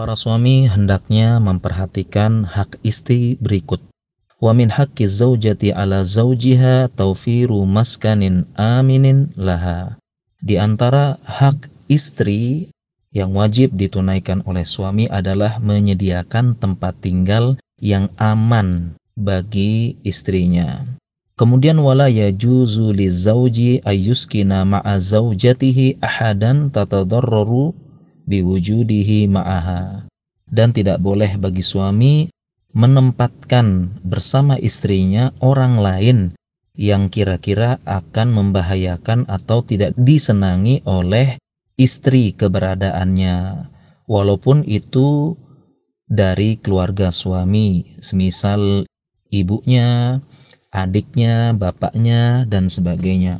Para suami hendaknya memperhatikan hak istri berikut. Wa min haqqi zaujati ala zaujiha taufiru maskanin aminin laha. Di antara hak istri yang wajib ditunaikan oleh suami adalah menyediakan tempat tinggal yang aman bagi istrinya. Kemudian wala yajuzu lizauji ayyuskina ma'a zaujatihi ahadan tatadarraru biwujudihi ma'aha. Dan tidak boleh bagi suami menempatkan bersama istrinya orang lain yang kira-kira akan membahayakan atau tidak disenangi oleh istri keberadaannya walaupun itu dari keluarga suami semisal ibunya, adiknya, bapaknya dan sebagainya.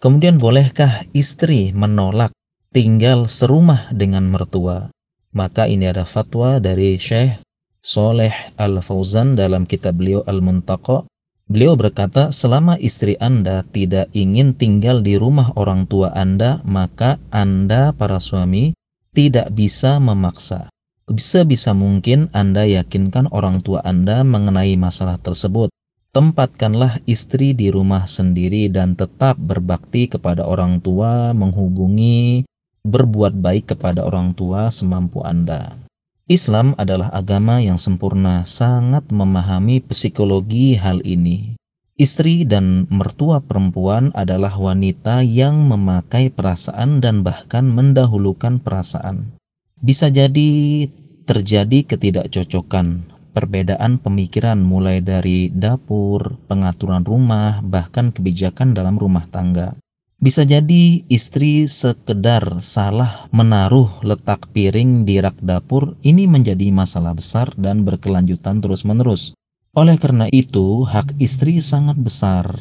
Kemudian bolehkah istri menolak tinggal serumah dengan mertua. Maka ini ada fatwa dari Syekh Soleh Al-Fauzan dalam kitab beliau Al-Muntaqa. Beliau berkata, selama istri Anda tidak ingin tinggal di rumah orang tua Anda, maka Anda para suami tidak bisa memaksa. Bisa-bisa mungkin Anda yakinkan orang tua Anda mengenai masalah tersebut. Tempatkanlah istri di rumah sendiri dan tetap berbakti kepada orang tua, menghubungi, berbuat baik kepada orang tua semampu Anda. Islam adalah agama yang sempurna, sangat memahami psikologi hal ini. Istri dan mertua perempuan adalah wanita yang memakai perasaan dan bahkan mendahulukan perasaan. Bisa jadi terjadi ketidakcocokan, perbedaan pemikiran mulai dari dapur, pengaturan rumah, bahkan kebijakan dalam rumah tangga. Bisa jadi istri sekedar salah menaruh letak piring di rak dapur ini menjadi masalah besar dan berkelanjutan terus-menerus. Oleh karena itu, hak istri sangat besar.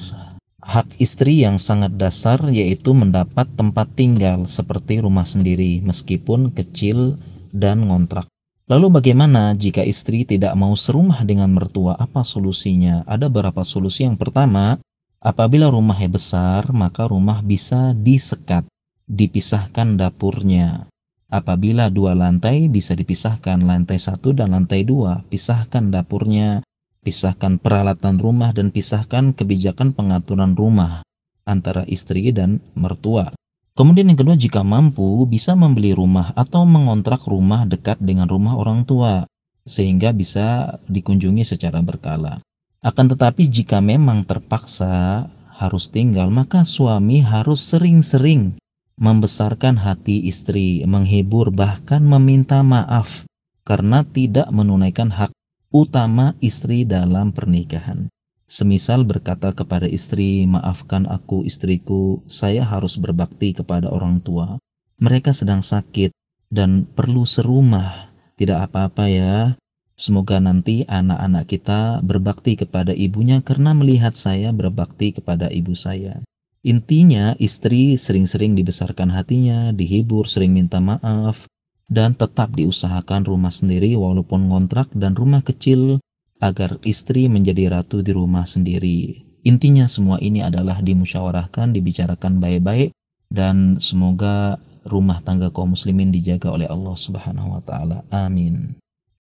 Hak istri yang sangat dasar yaitu mendapat tempat tinggal seperti rumah sendiri meskipun kecil dan ngontrak. Lalu bagaimana jika istri tidak mau serumah dengan mertua? Apa solusinya? Ada beberapa solusi. Yang pertama, Apabila rumahnya besar, maka rumah bisa disekat, dipisahkan dapurnya. Apabila dua lantai bisa dipisahkan lantai satu dan lantai dua, pisahkan dapurnya, pisahkan peralatan rumah dan pisahkan kebijakan pengaturan rumah antara istri dan mertua. Kemudian yang kedua jika mampu bisa membeli rumah atau mengontrak rumah dekat dengan rumah orang tua sehingga bisa dikunjungi secara berkala. Akan tetapi jika memang terpaksa harus tinggal, maka suami harus sering-sering membesarkan hati istri, menghibur bahkan meminta maaf karena tidak menunaikan hak utama istri dalam pernikahan. Semisal berkata kepada istri, "Maafkan aku, istriku, saya harus berbakti kepada orang tua. Mereka sedang sakit dan perlu serumah. Tidak apa-apa ya, Semoga nanti anak-anak kita berbakti kepada ibunya karena melihat saya berbakti kepada ibu saya. Intinya, istri sering-sering dibesarkan hatinya, dihibur, sering minta maaf, dan tetap diusahakan rumah sendiri walaupun ngontrak dan rumah kecil agar istri menjadi ratu di rumah sendiri. Intinya semua ini adalah dimusyawarahkan, dibicarakan baik-baik, dan semoga rumah tangga kaum muslimin dijaga oleh Allah Subhanahu wa taala. Amin.